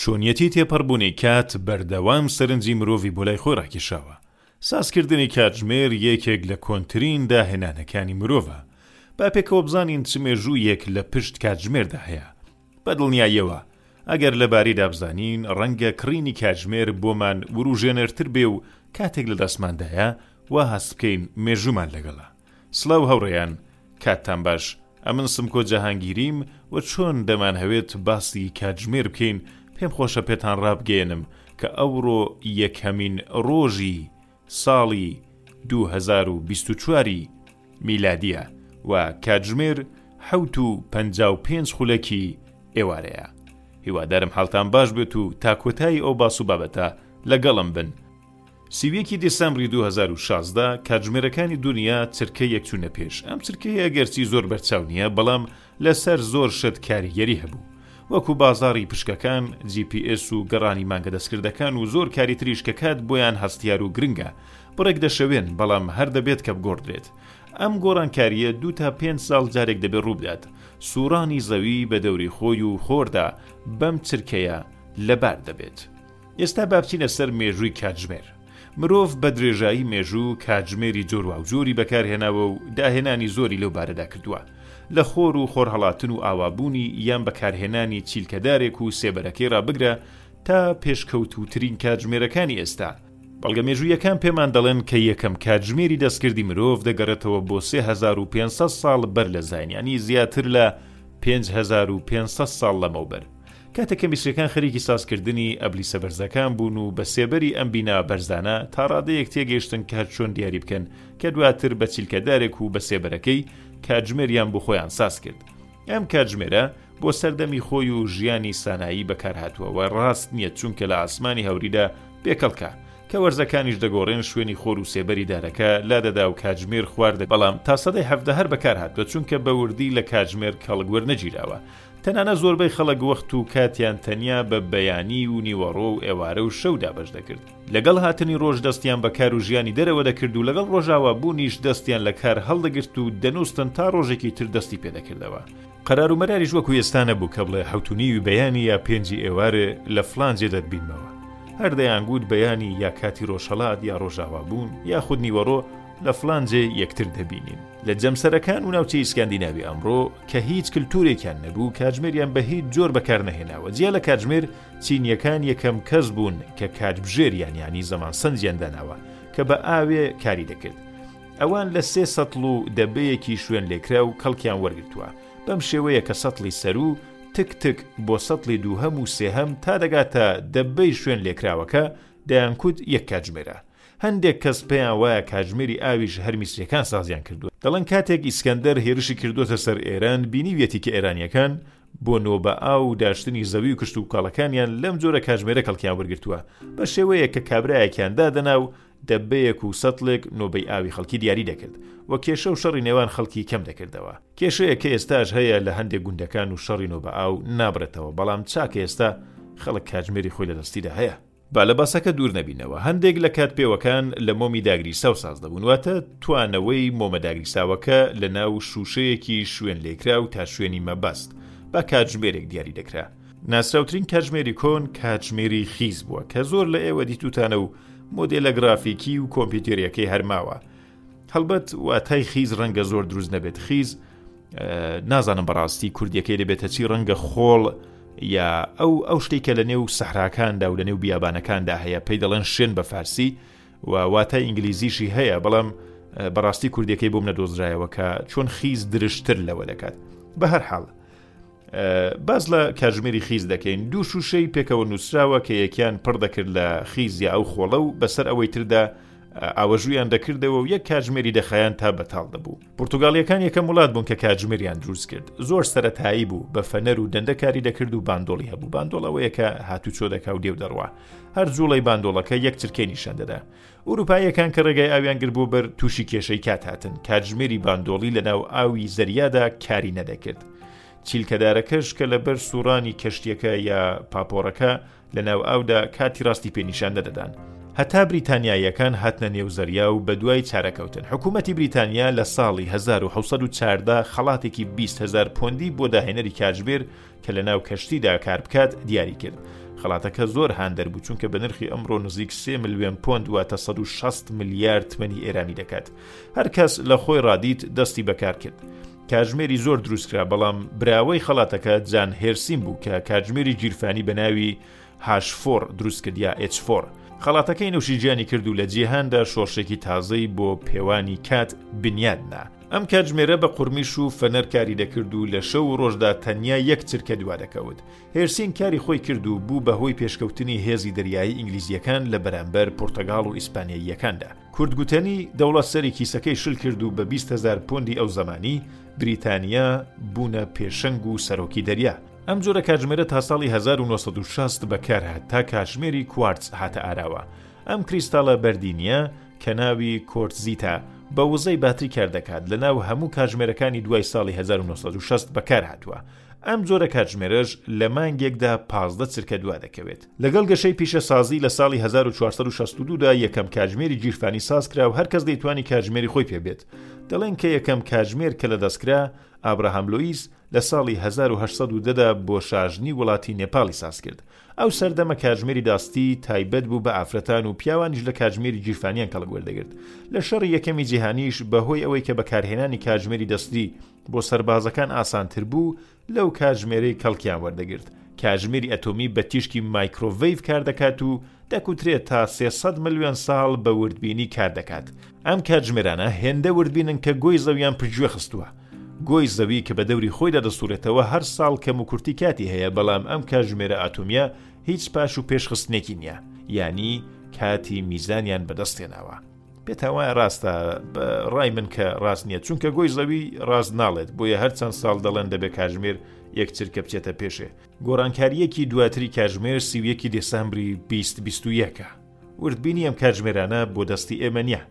چۆنیەتی تێپەڕبوونی کات بەردەوام سەرنجی مرۆڤی بۆ لای خۆی ڕاکێشاوە. سازکردنی کاتژمێر یەکێک لە کۆنترین داهێنانەکانی مرۆڤە. با پێکەوە بزانین چ مێژوویەک لە پشت کاتژمێردا هەیە. بە دڵنیاییەوە ئەگەر لەبارەیدا بزانین، ڕەنگە کڕینی کاتژمێر بۆمان ورووژێنەرتر بێ و کاتێک لە دەستماندایە، وا هەست بکەین مێژوومان لەگەڵە. سڵاو هاوڕێیان، کاتتان باش، ئەمن سمکۆ جەهانگیریم و چۆن دەمانهەوێت باسی کاتژمێر بکەین، پێم خۆشە پێتان ڕابگەیەنم کە ئەوڕۆ یەکهەمین ڕۆژی ساڵی دوو هەزار و بیست و چوار ی میلادیە و کاتژمێر حەوت و پەنجا و پێنج خولەکی ئێوارەیە. هیوادارم حاڵتان باش بێت و تا کۆتایی ئەو باس و بابەتە لەگەڵم بن. سی و یەکی دیسەمبری دوو هەزار و شازدە کاتژمێرەکانی دونیا چرکە یەک چوونە پێش، ئەم چرکەیە گەرچی زۆر بەرچاو نییە بەڵام لەسەر زۆر شت کاریگەری هەبوو وەکو بازاڕی پشکەکان، جی پی ئێس و گەڕانی مانگە دەستکردەکان و زۆر کاری تریش کە کات بۆیان هەستیار و گرنگە بڕێک دەشەوێن بەڵام هەر دەبێت کە بگۆڕدرێت ئەم گۆڕانکارییە دوو تا پێنج ساڵ جارێک دەبێت ڕووبدات سووڕانی زەوی بە دەوری خۆی و خۆردا بەم چرکەیە لەبار دەبێت. ئێستا با بچینە سەر مێژووی کاتژمێر. مرۆڤ بە درێژایی مێژوو کاتژمێری جۆرواوجۆری بەکارهێناوە و داهێنانی زۆری لەو بارەدا کردووە. لە خۆر و خۆرهەڵاتن و ئاوابوونی یان بەکارهێنانی چیلکەدارێک و سێبەرەکەی ڕا بگرە تا پێشکەوتووترین کاتژمێرەکانی ئێستا، بەڵگە مێژووییەکان پێمان دەڵێن کە یەکەم کاتژمێری دەستکردی مرۆڤ دەگەڕێتەوە بۆ سێ هەزار و پێنج سەد ساڵ بەر لە زاین یانی زیاتر لە پێنج هەزار و پێنج سەد ساڵ لەمەوبەر. کاتێک کە میسریەکان خەریکی سازکردنی ئەبلیسە بەرزەکان بوون و بە سێبەری ئەم بینا بەرزانە تا ڕادەیەک تێگەیشتن کە چۆن دیاری بکەن کە دواتر بە چیلکەدارێک و بە سێبەرەکەی کاتژمێریان بۆ خۆیان ساز کرد ئەم کاتژمێرە بۆ سەردەمی خۆی و ژیانی سانایی بەکارهاتووەوە ڕاست نییە چونکە لە ئاسمانی هەوریدا بێکەڵکە کە وەرزەکانیش دەگۆڕێن شوێنی خۆر و سێبەری دارەکە لا دەدا و کاتژمێر خواردە بەڵام تا سەدەی هەفتە هەر بەکار هاتووە چونکە بە وردی لە کاتژمێر کەڵک وەرنەگیراوە تەنانەت زۆربەی خەڵک وەخت و کاتیان تەنیا بە بەیانی و نیوەڕۆ و ئێوارە و شەو دابەش دەکرد. لەگەڵ هاتنی ڕۆژ دەستیان بە کار و ژیانی دەرەوە دەکرد و لەگەڵ ڕۆژاوا بوونیش دەستیان لە کار هەڵدەگرت و دەنووستن تا ڕۆژێکی تر دەستی پێ دەکردەوە. قەرار و مەراریش وەکوو ئێستا نەبوو کە بڵێ حەوت و نیوی بەیانی یا پێنجی ئێوار لە فڵان جێ دەتبینمەوە. هەر دەیانگووت بەیانی یا کاتی ڕۆژهەڵات یا ڕۆژاوا بوون یاخود نیوەڕۆ لە فڵان جێ یەکتر دەبینین. لە جەمسەرەکان و ناوچەی ئیسکاندیناوی ئەمڕۆ کە هیچ کلتورێکیان نەبوو کاتژمێریان بە هیچ جۆر بەکارنەهێناوە جیا لە کاتژمێر چینیەکان یەکەم کەس بوون کە کاتبژێریان ینی زەمان سنجیان داناوە کە بە ئاوێ کاری دەکرد ئەوان لە سێ سەتڵ و دەبەیەکی شوێن لێکرا و کەڵکیان وەرگتووە بەم شێوەیە کە سەتڵی سەرو تک تک بۆ سەتڵی دووهەم و سێهەم تا دەگاتە دەبەی شوێن لێکراوەکە دەیانکوت یەک کاتژمێرە هەندێک کەس پێیان وایە کاتژمێری ئاویش هەر میسریەکان سازیان کردووە، دەڵێن کاتێک ئیسکەندەر هێرشی کردووەتە سەر ئێران بینیویەتی کە ئێرانیەکان بۆ نۆ بە ئاو و داشتنی زەوی و کشتوکاڵەکانیان لەم جۆرە کاتژمێرە کەڵکیان وەرگرتووە بە شێوەیەک کە کابرایەکیان دادەنا و دەبەیەک و سەتڵێک نۆبەی ئاوی خەڵکی دیاری دەکرد و کێشە و شەڕی نێوان خەڵکی کەم دەکردەوە کێشەیە کە ئێستاش هەیە لە هەندێک گوندەکان و شەڕی نۆ بە ئاو نابرێتەوە بەڵام چاکە ئێستا خەڵک کاتژمێری خۆی لە دەستیدا هەیە. با لە باسەکە دوور نەبینەوە، هەندێک لە کاتپێوەکان لە مۆمی داگریساو ساز دەبوون، واتە توانەوەی مۆمە داگریساوەکە لە ناو شووشەیەکی شوێنلێکراو تا شوێنی مەبەست بە کاتژمێرێک دیاری دەکرا. ناسراوترین کاتژمێری کۆن کاتژمێری خیز بووە کە زۆر لە ئێوە دیتووتانە و مۆدێلە گرافیکی و کۆمپیوتێرییەکەی هەر ماوە. هەڵبەت واتای خیز ڕەنگە زۆر دروست نەبێت خیز نازانم بەڕاستی کوردیەکەی دەبێتە چی ڕەنگە خۆڵ یا ئەو ئەو شتێک کە لە نێو سەحراکاندا و لە نێو بیابانەکاندا هەیە پێی دەڵێن شوێن بە فارسی و واتای ئینگلیزیشی هەیە بەڵام بەڕاستی کوردەکەی بۆم نەدۆزرایەوە کە چۆن خیز درشتر لەوە دەکات بە هەر حاڵ باس لە کاتژمێری خیز دەکەین دوو شووشەی پێکەوە نووسراوە کە یەکیان پڕ دەکرد لە خیزیا ئەو خۆڵە و بەسەر ئەوەی تردا ئاوەژویان دەکردەوە و یەک کاتژمێری دەخایەن تا بەتاڵ دەبوو پرتتوگالیەکان یەکەم وڵات بوون کە کاتژمێریان دروست کرد زۆر سەتایی بوو بە فەنەر و دەندەکاری دەکرد و باندۆڵی هەبوو باندۆڵەوەیەکە هاتوچۆ دەکا و دێو دەڕوا هەر جوڵەی باندۆڵەکە یەک چرکەی نیشان دەدا ئورووپاییەکان کە ڕێگای ئاویان گربوو بەر تووشی کێشەی کات هاتن کاتژمێری باندۆڵی لە ناو ئاوی زەریادا کاری نەدەکرد چیلکەدارەکەش کە لەبەر سوڕانی کەشتیەکە یا پاپۆڕەکە لە ناو ئاودا کاتی ڕاستی پێنیشان نەدەدان هەتا بریتانیاییەکان هاتنە نێو زەریا و بە دوای چارەکەوتن حکوومەتی بریتانیا لە ساڵی 1940دا خەڵاتێکی 20هزار پۆندی بۆ داهێنەری کاتژمێر کە لە ناو کەشتیدا کار بکات دیاری کرد. خەڵاتەکە زۆر هاندەر بوو چونکە بە نرخی ئەمڕۆ نزیک سێ ملیۆن پۆند واتە 160 ملیار تمەنی ئێرانی دەکات هەر کەس لە خۆی ڕادیت دەستی بەکار کرد. کاژمێری زۆر دروستکرا بەڵام براوەی خەڵاتەکە جان هێرسیم بوو کە کاتژمێری گیرفانی بە ناوی هاش فۆر دروست کرد یا ئێچ فۆر خەڵاتەکەی نوشیجیانی کرد و لە جیهاندا شۆڕشێکی تازەی بۆ پێوانی کات بنیاد نا ئەم کاتژمێرە بە قورمیش و فەنەر کاری دەکرد و لە شەو و ڕۆژدا تەنیا یەک چرکە دوا دەکەوت هێرسین کاری خۆی کرد و بوو بە هۆی پێشکەوتنی هێزی دەریایی ئینگلیزیەکان لە بەرامبەر پرتەگاڵ و ئیسپانیاییەکاندا کورد گوتەنی دەوڵەت سەری کیسەکەی شل کرد و بە بیست هەزار پۆندی ئەو زەمانی بریتانیا بوونە پێشەنگ و سەرۆکی دەریا ئەم جۆرە کاتژمێرە تا ساڵی هەزار و نۆ سەد و شەست بەکارهات تا کاتژمێری کوارتز هاتە ئاراوە. ئەم کریستاڵە بەردینییە، کە ناوی کۆرتزیتە، بە وزەی باتری کاردەکات، لەناو هەموو کاتژمێرەکانی دوای ساڵی هەزار و نۆ سەد و شەست بەکارهاتووە. ئەم جۆرە کاتژمێرەش لە مانگێکدا پازدە چرکە دوادەکەوێت. لەگەڵ گەشەی پیشەسازی، لە ساڵی هەزار و چوار سەد و شەست و دوو دا یەکەم کاتژمێری گیرفانی سازکرا و هەرکەس دەیتوانی کاتژمێری خۆی پێبێت. دەڵێن کە یەکەم کاتژمێر کە لەدەستکرا، ئابراهام لۆیس، لە ساڵی هەزار و هەشت سەد و دە دا بۆ شاژنی وڵاتی نێپاڵی ساز کرد. ئەو سەردەمە کاژمێری داستی تایبەت بوو بە ئافرەتان و پیاوانیش لە کاژمێری گیرفانیان کەڵک وەردەگرت. لە شەڕی یەکەمی جیهانیش بە هۆی ئەوەی کە بەکارهێنانی کاژمێری دەستی بۆ سەربازەکان ئاسانتر بوو لەو کاژمێرەی کەڵکیان وەردەگرت. کاژمێری ئەتۆمی بە تیشکی مایکرۆوەیڤ کار دەکات و دەکوترێت تا سێ سەد ملیۆن ساڵ بە وردبینی کار دەکات. ئەم کاتژمێرانە هێندە وردبینن کە گۆی زەوییان پشتگوێ خستووە. گۆی زەوی کە بە دەوری خۆیدا دەسووڕێتەوە هەر ساڵ کەموکورتی کاتی هەیە بەڵام ئەم کاتژمێرە ئاتۆمییە هیچ پاش و پێشخستنێکی نییە یانی کاتی میزانیان بەدەست هێناوە. پێتان وایە ڕاستە ڕای من کە ڕاست نییە چونکە گۆی زەوی ڕاست ناڵێت بۆیە هەر چەند ساڵ دەڵێن دەبێ کاژمێر یەک چرکە بچێتە پێشێ گۆڕانکاریەکی دواتری کاژمێر سیویەکی دێسامبری 2021ە وردبینی ئەم کاتژمێرانە بۆ دەستی ئێمە نییە.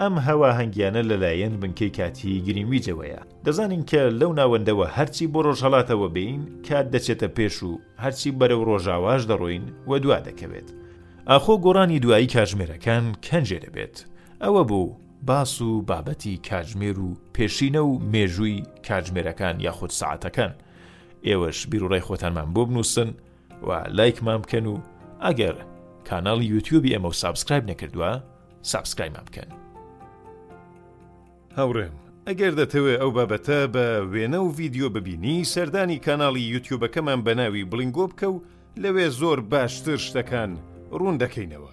ئەم هەواهەنگیانە لەلایەن بنکەی کاتی گرینویجەوەیە. دەزانین کە لەو ناوەندەوە هەرچی بۆ ڕۆژهەڵاتەوە بێین، کات دەچێتە پێش و هەرچی بەرەو ڕۆژاواش دەڕۆین، وەدوا دەکەوێت. ئاخۆ گۆڕانی دوایی کاتژمێرەکان کەنجێ دەبێت؟ ئەوە بوو باس و بابەتی کاتژمێر و پێشینە و مێژووی کاتژمێرەکان یاخود سەعاتەکان. ئێوەش بیروڕای خۆتانمان بۆ بنووسن. و لایکمان بکەن و ئەگەر کاناڵی یوتیوبی ئەمە و سابسکرایب نەکردووە سابسکرایمان بکەن هاوڕێم ئەگەر دەتەوێت ئەو بابەتە بە وێنە و ڤیددیو ببینی سەردانی کانناڵی یوتیوبەکەمان بەناوی بڵنگۆ بکە و لەوێ زۆر باشتر شتەکان ڕوون دەکەینەوە